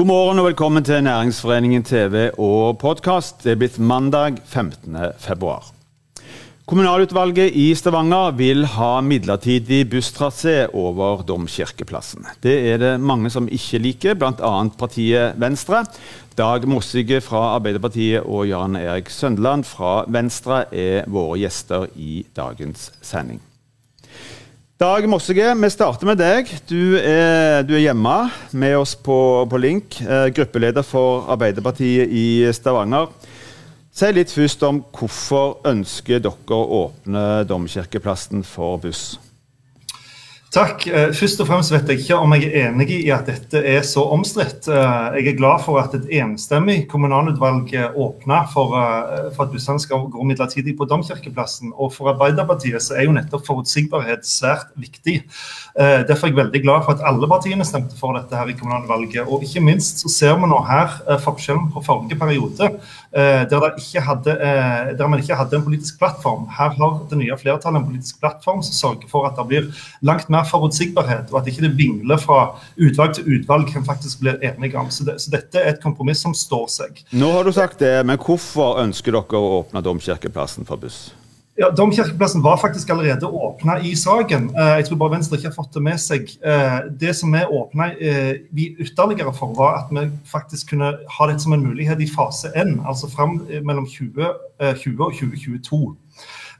God morgen og velkommen til Næringsforeningen TV og podkast. Det er blitt mandag 15. februar. Kommunalutvalget i Stavanger vil ha midlertidig busstrasé over Domkirkeplassen. Det er det mange som ikke liker, bl.a. partiet Venstre. Dag Mossige fra Arbeiderpartiet og Jan Erik Søndeland fra Venstre er våre gjester i dagens sending. Dag Mossige, vi starter med deg. Du er, du er hjemme med oss på, på link. Eh, gruppeleder for Arbeiderpartiet i Stavanger. Si litt først om hvorfor ønsker dere å åpne Domkirkeplassen for buss? Takk. Eh, først og fremst vet jeg ikke om jeg er enig i at dette er så omstridt. Eh, jeg er glad for at et enstemmig kommunalutvalg åpna for, eh, for, at bussene skal gå midlertidig på Domkirkeplassen. Og for Arbeiderpartiet så er jo nettopp forutsigbarhet svært viktig. Derfor er jeg veldig glad for at alle partiene stemte for dette her i kommunalvalget. Og ikke minst så ser vi nå her forskjellen på forrige periode, der, hadde, der man ikke hadde en politisk plattform. Her har det nye flertallet en politisk plattform som sørger for at det blir langt mer mer forutsigbarhet, og at ikke det vingler fra utvalg til utvalg hvem faktisk blir enige om. Så, det, så, dette er et kompromiss som står seg. Nå har du sagt det, men hvorfor ønsker dere å åpne Domkirkeplassen for buss? Ja, Domkirkeplassen var faktisk allerede åpna i saken. Eh, jeg tror bare Venstre ikke har fått det med seg. Eh, det som vi åpna eh, vi ytterligere for, var at vi faktisk kunne ha det som en mulighet i fase N, altså fram mellom 2020 og 2022.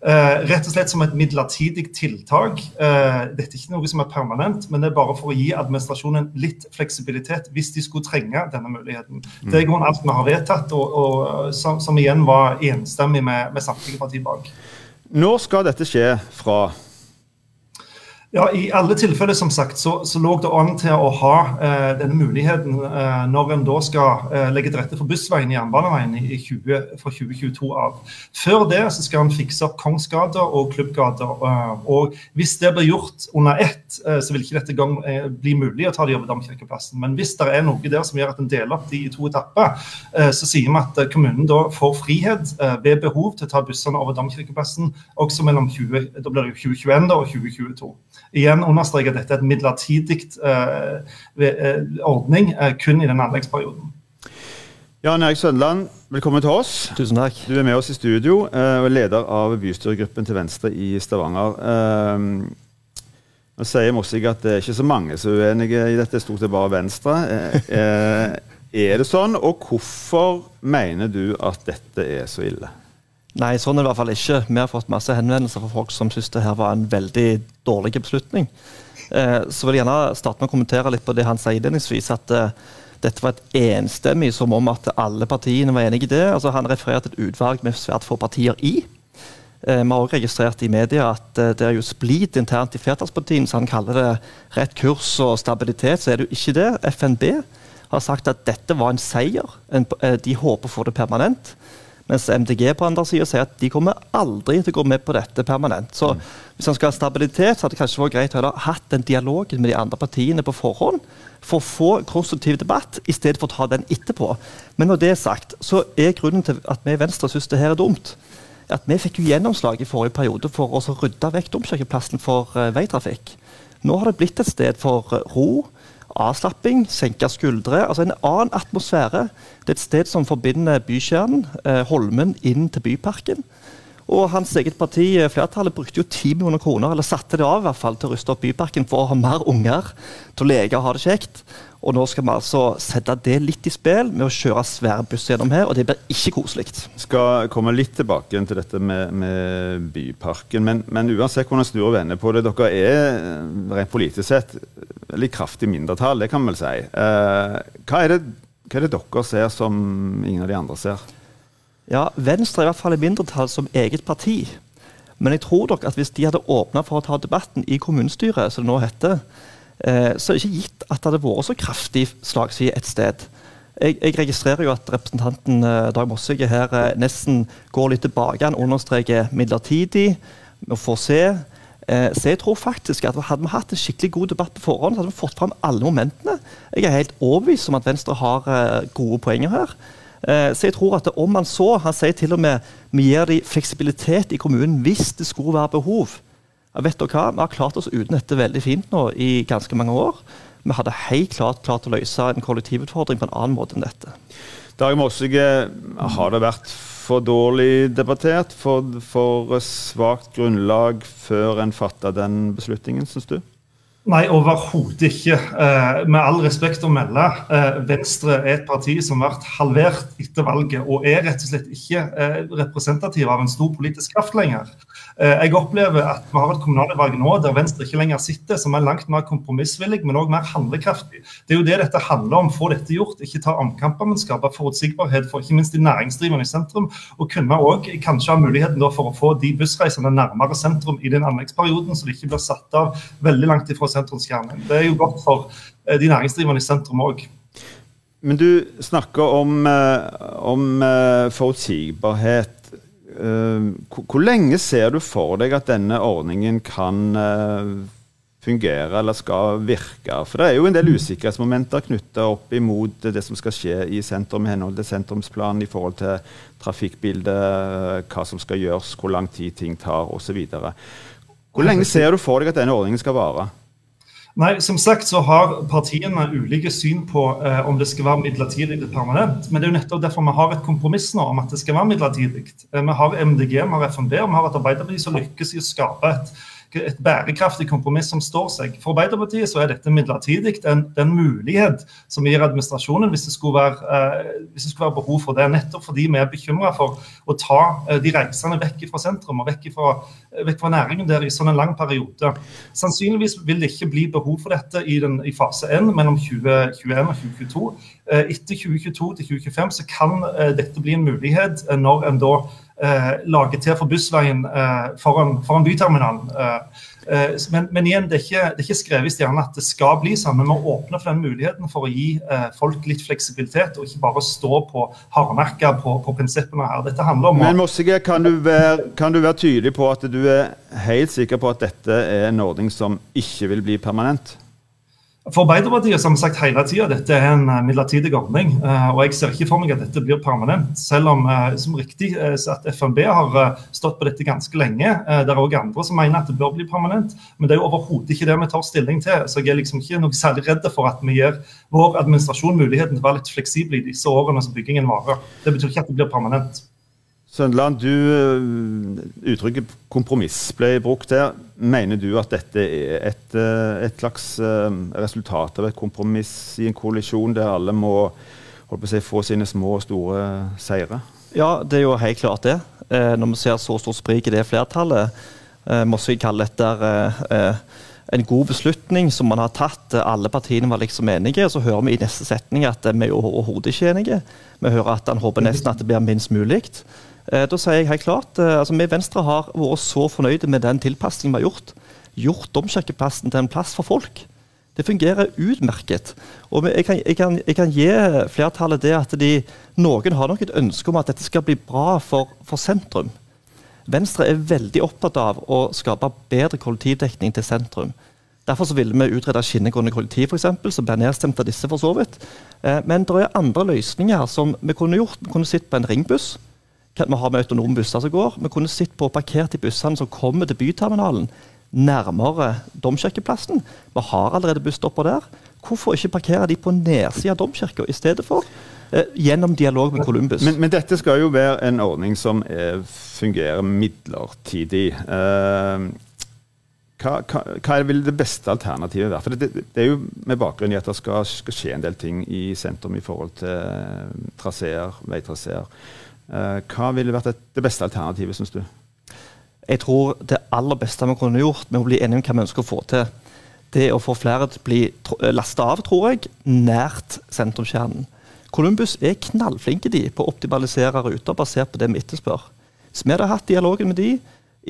Uh, rett og slett som et midlertidig tiltak. Uh, dette er ikke noe som er permanent, men det er bare for å gi administrasjonen litt fleksibilitet hvis de skulle trenge denne muligheten. Mm. Det er grunnen alt vi har vedtatt, og, og som, som, igjen var enstemmig med, med samtlige partier bak. Når skal dette skje fra? Ja, I alle tilfeller som sagt, så, så lå det an til å ha eh, denne muligheten eh, når en da skal eh, legge til rette for bussveien i jernbaneveien i 20, fra 2022 av. Før det så skal en fikse opp Kongsgata og Klubbgata. Eh, og Hvis det blir gjort under ett, eh, så vil ikke dette gang eh, bli mulig å ta det over Damkirkeplassen. Men hvis det er noe der som gjør at en deler opp de i to etapper, så sier vi at kommunen da får frihet ved behov til å ta bussene over Damkirkeplassen også mellom 20, da blir det 2021 og 2022 igjen understreke at dette er et midlertidig uh, ordning uh, kun i denne anleggsperioden. Jan Erik Søndeland, velkommen til oss. Tusen takk. Du er med oss i studio og er leder av bystyregruppen til Venstre i Stavanger. Nå sier Mossig at det er ikke så mange som er uenige i dette, stort sett bare Venstre. Er det sånn, og hvorfor mener du at dette er så ille? Nei, sånn er det i hvert fall ikke. Vi har fått masse henvendelser fra folk som syns det her var en veldig dårlig beslutning. Eh, så vil jeg gjerne starte med å kommentere litt på det han sier innledningsvis. At eh, dette var et enstemmig, som om at alle partiene var enige i det. Altså, han refererer til et utvalg med svært få partier i. Eh, vi har også registrert i media at eh, det er jo splid internt i flertallspartiene, så han kaller det rett kurs og stabilitet. Så er det jo ikke det. FNB har sagt at dette var en seier. En, eh, de håper å få det permanent. Mens MDG på andre sida sier at de kommer aldri til å gå med på dette permanent. Så mm. hvis han skal ha stabilitet, så hadde det kanskje vært greit å ha hatt den dialogen med de andre partiene på forhånd for å få konstruktiv debatt, i stedet for å ta den etterpå. Men når det er sagt, så er grunnen til at vi i Venstre syns det her er dumt, at vi fikk jo gjennomslag i forrige periode for å rydde vekk Domkirkeplassen for uh, veitrafikk. Nå har det blitt et sted for uh, ro avslapping, senke skuldre. altså En annen atmosfære. Det er et sted som forbinder bykjernen, eh, Holmen, inn til Byparken. Og hans eget parti, eh, flertallet, brukte jo 10 millioner kroner, eller satte det av i hvert fall, til å ruste opp Byparken for å ha mer unger til å leke og ha det kjekt. Og nå skal vi altså sette det litt i spill med å kjøre svære busser gjennom her, og det blir ikke koselig. Skal komme litt tilbake til dette med, med Byparken, men, men, uansett hvordan snur og vender på det, dere er rent politisk sett litt kraftig mindretall, det kan vi vel si. Eh, hva, er det, hva er det dere ser som ingen av de andre ser? Ja, Venstre er i hvert fall i mindretall som eget parti. Men jeg tror dere at hvis de hadde åpna for å ta debatten i kommunestyret, som det nå heter, Eh, så er det ikke gitt at det hadde vært så kraftig slagside et sted. Jeg, jeg, registrerer jo at representanten eh, Dag Mossige her eh, nesten går litt tilbake. Han understreker midlertidig. Vi får se. Eh, så jeg tror faktisk at Hadde vi hatt en skikkelig god debatt på forhånd, så hadde vi fått fram alle momentene. Jeg er helt overbevist om at Venstre har eh, gode poenger her. Så jeg tror at om man så Han sier til og med vi gir dem fleksibilitet i kommunen hvis det skulle være behov. Ja, vet dere hva? Vi har klart oss uten dette veldig fint nå i ganske mange år. Vi hadde helt klart klart å løse en kollektivutfordring på en annen måte enn dette. Dag Mossige, har det vært for dårlig debattert? For, for svakt grunnlag før en fatta den beslutningen, syns du? Nei, overhodet ikke. Eh, med all respekt å melde, eh, Venstre er et parti som har vært halvert etter valget, og er rett og slett ikke eh, representativ av en stor politisk kraft lenger. Eh, jeg opplever at vi har et kommunalvalg nå der Venstre ikke lenger sitter, som er langt mer kompromissvillig, men òg mer handlekraftig. Det er jo det dette handler om, få dette gjort. Ikke ta omkamper, men skape forutsigbarhet for ikke minst de næringsdrivende i sentrum. Og kunne òg kanskje ha muligheten for å få de bussreisene nærmere sentrum i den anleggsperioden, så de ikke blir satt av veldig langt ifra sentrumskjernen. Det er jo godt for eh, de næringsdrivende i sentrum òg. Men du snakker om, eh, om forutsigbarhet. Uh, hvor lenge ser du for deg at denne ordningen kan uh, fungere eller skal virke? For det er jo en del usikkerhetsmomenter knytta opp imot det som skal skje i sentrum i henhold til sentrumsplanen i forhold til trafikkbildet, hva som skal gjøres, hvor lang tid ting tar osv. Hvor lenge ser du for deg at denne ordningen skal vare? Nei, som sagt så har partiene ulike syn på eh, om det skal være midlertidig eller permanent. Men det er jo nettopp derfor vi har et kompromiss nå om at det skal være midlertidig. Eh, vi har MDG, vi har FNB og vi har et Arbeiderparti som lykkes i å skape et et bærekraftig kompromiss som står seg. For Arbeiderpartiet så er dette midlertidig. Det er en, mulighet som gir administrasjonen hvis det, være, eh, det, skulle være, behov for det. Nettopp fordi vi er bekymra for å ta eh, de reisende vekk fra sentrum og vekk fra, eh, vekk fra næringen der i sånn en lang periode. Sannsynligvis vil det ikke bli behov for dette i, den, i fase 1 mellom 2021 og 2022. Eh, etter 2022 til 2025 så kan eh, dette bli en mulighet når en da eh, lager til for bussveien foran, foran byterminalen. Men, men, igjen, det er, ikke, det er ikke skrevet i stjernene at det skal bli sånn. Men vi åpne for den muligheten for å gi folk litt fleksibilitet, og ikke bare stå på hardmerka på, på, prinsippene her. Dette handler om Men Mossige, kan du, være, kan du være tydelig på at du er helt sikker på at dette er en ordning som ikke vil bli permanent? For Arbeiderpartiet som sagt hele tida dette er en eh, midlertidig ordning. Eh, og Jeg ser ikke for meg at dette blir permanent. Selv om eh, som riktig at FNB har stått på dette ganske lenge. Det er òg andre som mener at det bør bli permanent. Men det er jo overhodet ikke det vi tar stilling til. Så jeg er liksom ikke noe særlig redd for at vi gir vår administrasjon muligheten til å være litt fleksibel i disse årene som byggingen varer. Det betyr ikke at det blir permanent. Søndeland, du, uttrykket kompromiss ble brukt her. Mener du at dette er et, eh, et, slags eh, resultat av et kompromiss i en koalisjon der alle må si, få sine små og store seire? Ja, det er jo helt klart det. Når vi ser så stort sprik i det flertallet, må vi kalle dette en god beslutning som man har tatt. Alle partiene var liksom enige. Så hører vi i neste setning at vi er overhodet ikke enige. Vi hører at han håper nesten at det blir minst mulig. Eh, da sier jeg helt klart eh, altså Vi i Venstre har vært så fornøyde med den tilpasningen vi har gjort. Gjort domkirkeplassen til en plass for folk. Det fungerer utmerket. Og jeg kan, jeg, kan, jeg kan, gi flertallet det at de, noen har nok et ønske om at dette skal bli bra for, for sentrum. Venstre er veldig opptatt av å skape bedre kollektivdekning til sentrum. Derfor så ville vi utrede skinnegående kollektiv, for eksempel, som ble nedstemt av disse. for så vidt. Eh, men det er andre løsninger som vi kunne gjort. Vi kunne sett på en ringbuss vi har med autonome busser som går. Vi kunne sett på parkert de bussene som kommer til byterminalen nærmere domkirkeplassen. Vi har allerede busstopper der. Hvorfor ikke parkere de på nedsida av domkirka i stedet for? Eh, gjennom dialog med Columbus. Men, men, dette skal jo være en ordning som er, fungerer midlertidig. Eh, hva, hva, hva, vil det beste alternativet være? For det, det, det, er jo med bakgrunn i at det skal, skal, skje en del ting i sentrum i forhold til traseer, veitraseer. Eh, hva ville vært det beste alternativet, syns du? Jeg tror det aller beste vi kunne gjort med å bli enige om hva vi ønsker å få til, det er å få flere til å bli eh, lasta av, tror jeg, nært sentrumskjernen. Columbus er knallflinke de på å optimalisere ruter basert på det vi etterspør. Så vi hadde hatt dialogen med de,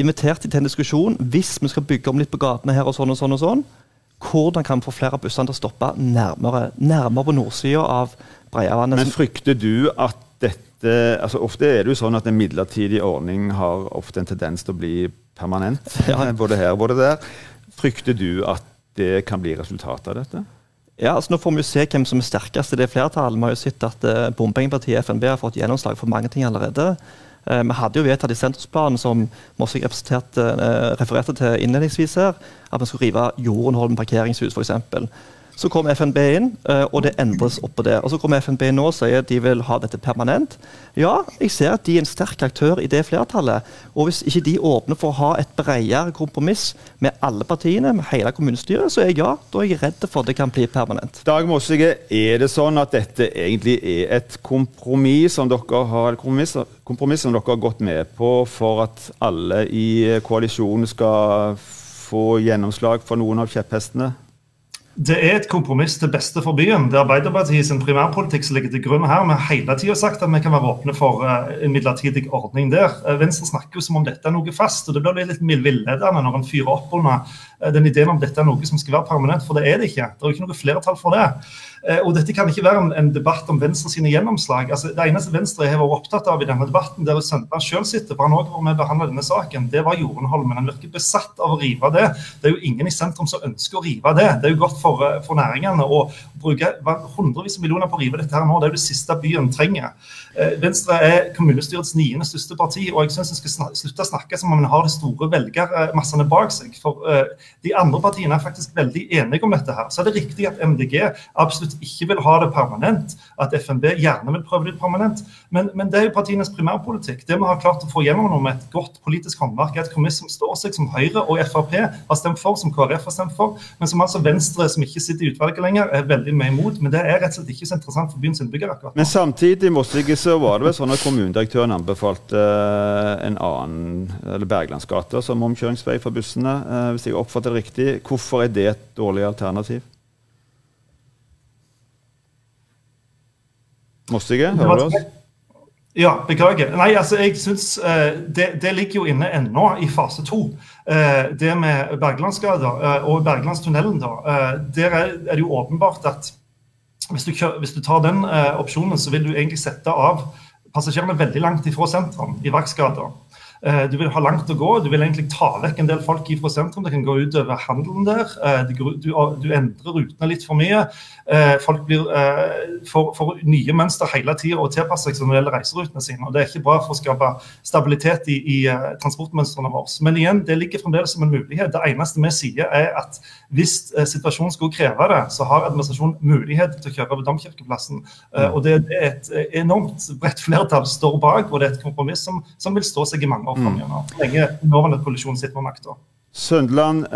invitert de til en diskusjon hvis vi skal bygge om litt på gatene her og sånn og sånn og sånn. Hvordan kan vi få flere av bussene til å stoppe nærmere, nærmere på nordsida av Breiavannet? Men frykter du at dette det, altså ofte er det jo sånn at en midlertidig ordning har ofte en tendens til å bli permanent. Ja. Både her og både der. Frykter du at det kan bli resultatet av dette? Ja, altså Nå får vi jo se hvem som er sterkest i det flertallet. Vi har jo sett at uh, bompengepartiet FNB har fått gjennomslag for mange ting allerede. Uh, vi hadde jo vedtatt i sentrumsplanen, som Mossig uh, refererte til innledningsvis her, at vi skulle rive Jorunholm parkeringshus f.eks. Så kom FNB inn, eh, og det endres oppå det. Og så kommer FNB nå og sier de vil ha dette permanent. Ja, jeg ser at de er en sterk aktør i det flertallet. Og hvis ikke de åpner for å ha et bredere kompromiss med alle partiene, med hele kommunestyret, så er jeg ja, da er jeg redd for at det kan bli permanent. Dag Mossige, er det sånn at dette egentlig er et kompromiss som dere har, kompromiss, kompromiss som dere har gått med på for at alle i koalisjonen skal få gjennomslag for noen av kjepphestene? Det er et kompromiss til beste for byen. Det er Arbeiderpartiet sin primærpolitikk som ligger til grunn her. Vi har hele tida sagt at vi kan være åpne for uh, en midlertidig ordning der. Uh, Venstre snakker jo som om dette er noe fast, og det blir litt villedende når en fyrer opp under den ideen om dette er noe som skal være permanent, for det er det ikke. Det er jo ikke noe flertall for det. Og dette kan ikke være en, debatt om Venstre sine gjennomslag. Altså, det eneste Venstre har vært opptatt av i denne debatten, der Sønberg selv sitter, for han òg var med og behandla denne saken, det var Jorunholmen. Han virker besatt av å rive det. Det er jo ingen i sentrum som ønsker å rive det. Det er jo godt for, for næringene å bruke hundrevis av millioner på å rive dette her nå. Det er jo det siste byen trenger. Venstre er kommunestyrets niende største parti, og jeg syns en skal slutte å snakke som om en har de store velgermassene bak seg. For de andre partiene er faktisk veldig enige om dette her. Så er det riktig at MDG absolutt ikke vil ha det permanent, at FNB gjerne vil prøve det permanent. Men, men, det er jo partienes primærpolitikk. Det vi har klart å få gjennom nå med et godt politisk håndverk, er et kommiss som står seg, som Høyre og Frp har stemt for, som KrF har stemt for, men som altså Venstre, som ikke sitter i utvalget lenger, er veldig med imot. Men det er rett og slett ikke så interessant for byens innbyggere. Men samtidig Mossige, så var det vel sånn at kommunedirektøren anbefalte uh, en annen, eller Berglandsgata, som omkjøringsvei for bussene, uh, hvis jeg oppfatter det riktig. Hvorfor er det et dårlig alternativ? Mossige, hører du oss? Ja, beklager. Nei, altså jeg synes uh, det, det, ligger jo inne ennå i fase to. Det med Berglandsgata og Berglandstunnelen, da. der er, er, det jo åpenbart at hvis du, kjører, hvis du tar den opsjonen, så vil du egentlig sette av passasjerene veldig langt ifra sentrum i Vaksgata. Du vil ha langt å gå. Du vil egentlig ta vekk en del folk fra sentrum. Det kan gå utover handelen der. Du, du, endrer rutene litt for mye. Eh, folk blir, eh, får, får, nye mønster hele tida og tilpasser seg når det gjelder reiserutene sine. og Det er ikke bra for å skape stabilitet i, i transportmønstrene våre. Men igjen, det ligger fremdeles som en mulighet. Det eneste vi sier, er at hvis situasjonen skulle kreve det, så har administrasjonen mulighet til å kjøre over Domkirkeplassen. Uh, og det, det, er et enormt bredt flertall står bak, og det er et kompromiss som, som vil stå seg i mange år framover. Mm. Lenge nåværende koalisjon sitter med makta. Søndeland,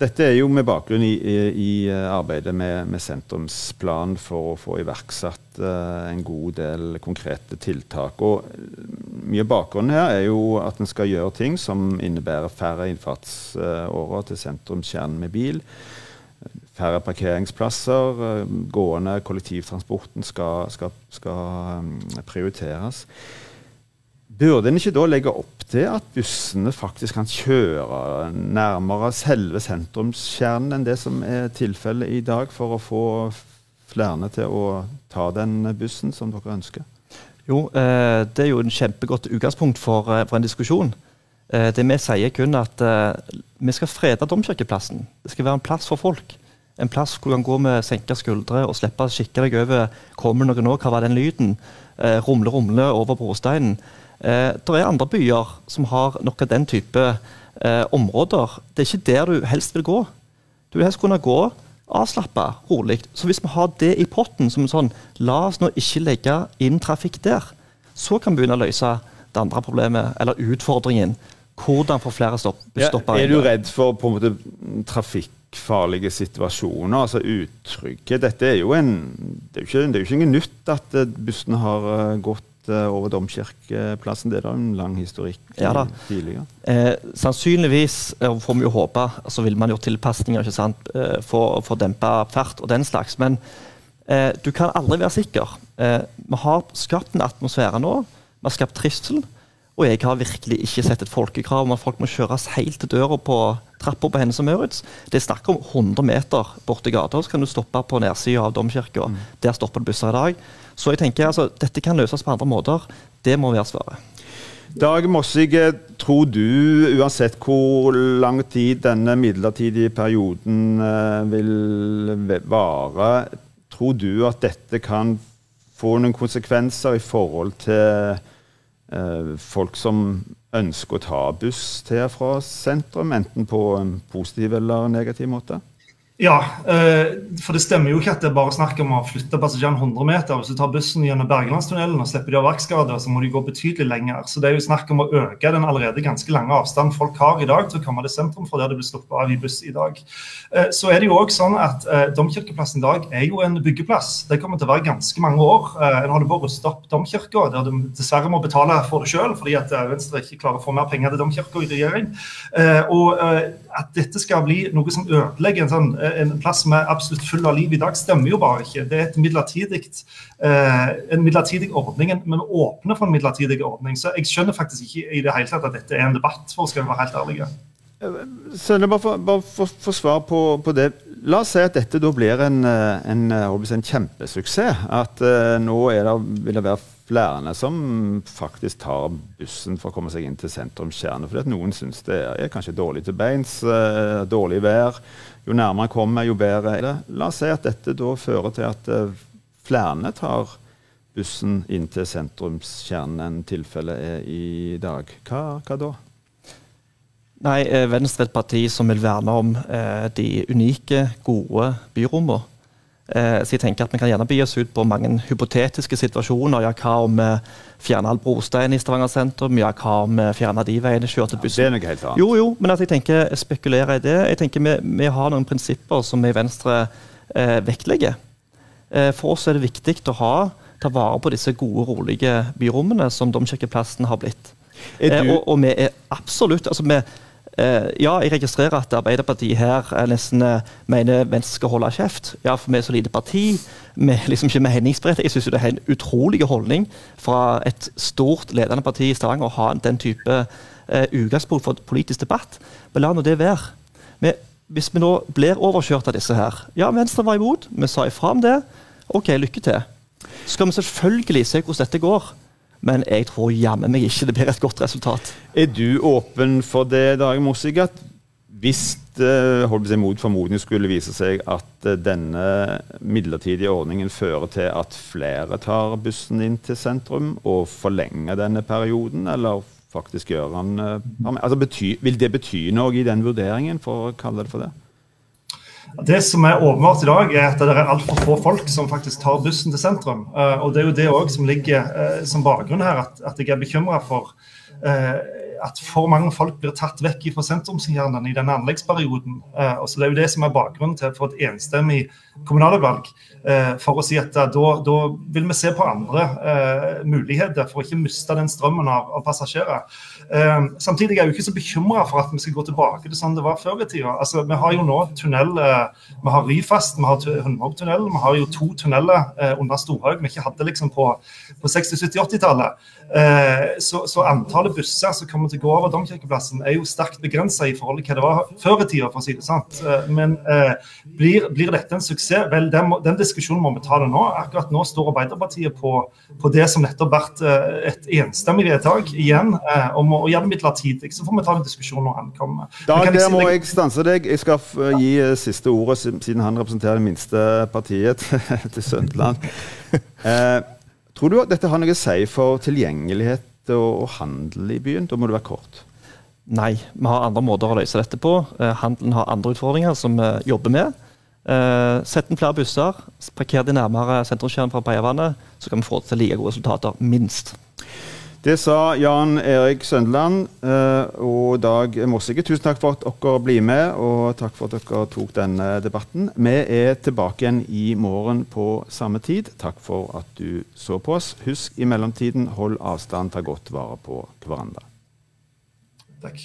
dette er jo med bakgrunn i, i, eh, arbeidet med, med, sentrumsplan for å få iverksatt eh, en god del konkrete tiltak. Og Mye av bakgrunnen her er jo at en skal gjøre ting som innebærer færre innfartsårer til sentrumskjernen med bil. Færre parkeringsplasser. Uh, gående kollektivtransporten skal, skal, skal um, prioriteres. Burde en ikke da legge opp til at bussene faktisk kan kjøre nærmere selve sentrumskjernen enn det som er tilfellet i dag, for å få flere til å ta den bussen som dere ønsker? Jo, eh, det er jo en kjempegodt utgangspunkt for, eh, for en diskusjon. Eh, det Vi sier kun at vi skal frede Domkirkeplassen. Det skal være en plass for folk. En plass hvor du kan gå med senka skuldre og slippe å kikke deg over kommer noe nå, hva var den lyden? Rumle, rumle over brosteinen. Eh, det er andre byer som har noe av den type eh, områder. Det er ikke der du helst vil gå. Du vil helst kunne gå avslappa, rolig. Så hvis vi har det i potten som sånn, la oss nå ikke legge inn trafikk der. Så kan vi begynne å løse det andre problemet, eller utfordringen. Hvordan få flere stopp, stopper ja, Er du redd for på en måte trafikkfarlige situasjoner, altså uttrykket? Dette er jo en Det er jo ikke, det er jo ikke noe nytt at bussene har gått Eh, over Domkirkeplassen. Det er da en lang historikk ja, tidligere. Eh, sannsynligvis, eh, får vi jo håpe, så vil man gjøre tilpasninger ikke sant, for, for dempe fart og den slags. Men eh, du kan aldri være sikker. Eh, vi har skapt en atmosfære nå. Vi har skapt trivsel. Og jeg har virkelig ikke sett et folkekrav om at folk må kjøres helt til døra på trappa på Hennes og Maurits. Det er snakk om 100 meter borti gata, så kan du stoppe på nedsida av domkirka. Mm. Der stopper det busser i dag. Så jeg tenker altså, dette kan løses på andre måter. Det må være svaret. Dag Mossig, tror du, uansett hvor lang tid denne midlertidige perioden eh, vil vare, tror du at dette kan få noen konsekvenser i forhold til eh, folk som ønsker å ta buss til og fra sentrum, enten på en positiv eller negativ måte? Ja, eh, for det stemmer jo ikke at det er bare snakk om å flytte passasjerene 100 meter. Hvis du tar bussen gjennom Bergelandstunnelen og slipper de av verkskader, så må de gå betydelig lenger. Så det er jo snakk om å øke den allerede ganske lange avstanden folk har i dag til å komme til sentrum fra der det blir sluppet av i buss i dag. Eh, så er det jo også sånn at eh, Domkirkeplassen i dag er jo en byggeplass. Det kommer til å være ganske mange år. En holder på å ruste opp domkirka, der du dessverre må betale for det sjøl, fordi at Venstre ikke klarer å få mer penger til domkirka i regjering. Og at dette skal bli noe som ødelegger en sånn en plass som er absolutt full av liv i dag, stemmer jo bare ikke. Det er midlertidig, eh, en midlertidig ordning, men vi åpner for en midlertidig ordning. Så jeg skjønner faktisk ikke i det hele tatt at dette er en debatt, for skal være helt ærlig. Sønne, bare bare for, for svar på, på, det. La oss si at dette da blir en, eh, en, en kjempesuksess. At uh, nå det, vil det være flere som faktisk tar bussen for å komme seg inn til sentrumskjernen. Fordi noen syns det er kanskje dårlig til beins, uh, dårlig vær. Jo nærmere kommer, jo bedre er det. La oss si at dette da fører til at uh, flere tar bussen inn til sentrumskjernen enn tilfellet er i dag. Hva, hva da? Nei, eh, Venstre er et parti som vil verne om eh, de unike, gode byrommene. Eh, så jeg tenker at Vi kan gjerne by oss ut på mange hypotetiske situasjoner. Ja, Hva om vi fjerner all brostein i Stavanger sentrum? Ja, hva om vi fjerner de veiene, kjørte bussen? Ja, det er noe helt annet. Jo, jo, men altså, jeg tenker spekulerer i det. Jeg tenker Vi, vi har noen prinsipper som vi i Venstre eh, vektlegger. Eh, for oss er det viktig å ha, ta vare på disse gode, rolige byrommene som Domkirkeplassen har blitt. Eh, og, og, vi er absolutt altså vi ja, jeg registrerer at Arbeiderpartiet her nesten uh, mener Venstre skal holde kjeft. Ja, for vi er så lite parti. Vi liksom ikke meningsbredde. Jeg syns det er en utrolig holdning fra et stort, ledende parti i Stavanger å ha den type utgangspunkt for politisk debatt. Men la nå det være. Men hvis vi nå blir overkjørt av disse her Ja, Venstre var imot. Vi sa ifra om det. OK, lykke til. Så skal vi selvfølgelig se hvordan dette går. Men jeg tror jammen meg ikke det blir et godt resultat. Er du åpen for det, Dag Mossig, at hvis det holdt mot formodning skulle vise seg at eh, denne midlertidige ordningen fører til at flere tar bussen inn til sentrum, og forlenger denne perioden, eller faktisk gjør den eh, altså Vil det bety noe i den vurderingen, for å kalle det for det? Det som er åpenbart i dag, er at det er altfor få folk som faktisk tar bussen til sentrum. Uh, og Det er jo det også som ligger uh, som bakgrunn her, at, at jeg er bekymra for uh, at for mange folk blir tatt vekk fra sentrumskjernen i denne anleggsperioden. og så Det er jo det som er bakgrunnen til for et enstemmig kommunalvalg. for å si at da, da, vil vi se på andre muligheter for å ikke miste den strømmen av, av passasjerer. Eh, samtidig er jeg jo ikke så bekymra for at vi skal gå tilbake til sånn det var før i tida. Altså, vi har jo nå tunnel eh, Vi har Ryfast, vi har Hundvågtunnelen. Vi har jo to tunneler eh, under Storhaug vi ikke hadde liksom på, på 60-, 70-, 80-tallet. Eh, så, så, antallet busser som kommer til å gå over Domkirkeplassen, er jo sterkt begrensa i forhold til hva det var før i tida, for å si det sant. Eh, men eh, blir, blir, dette en suksess? Vel, den, den, diskusjonen må vi ta det nå. Akkurat nå står Arbeiderpartiet på, på det som nettopp har vært et enstemmig vedtak igjen om å gjøre det midlertidig. Så får vi ta en diskusjon når han kommer. Da, der må jeg stanse deg. Jeg skal gi eh, siste ordet, siden han representerer det minste partiet til Søndeland. Eh, tror du at dette har noe å si for tilgjengelighet og, handel i byen? Da må det være kort. Nei, vi har andre måter å løse dette på. Eh, handelen har andre utfordringer som vi jobber med. Uh, Sett inn flere busser, parker de nærmere sentrumskjernen fra Breiavannet, så kan vi få til like gode resultater, minst. Det sa Jan Erik Søndeland uh, og Dag Mossige. Tusen takk for at dere blir med, og takk for at dere tok denne debatten. Vi er tilbake igjen i morgen på samme tid. Takk for at du så på oss. Husk i mellomtiden, hold avstand, ta godt vare på hverandre. Takk.